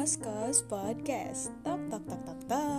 Podcast. Tok tok tok tok tok.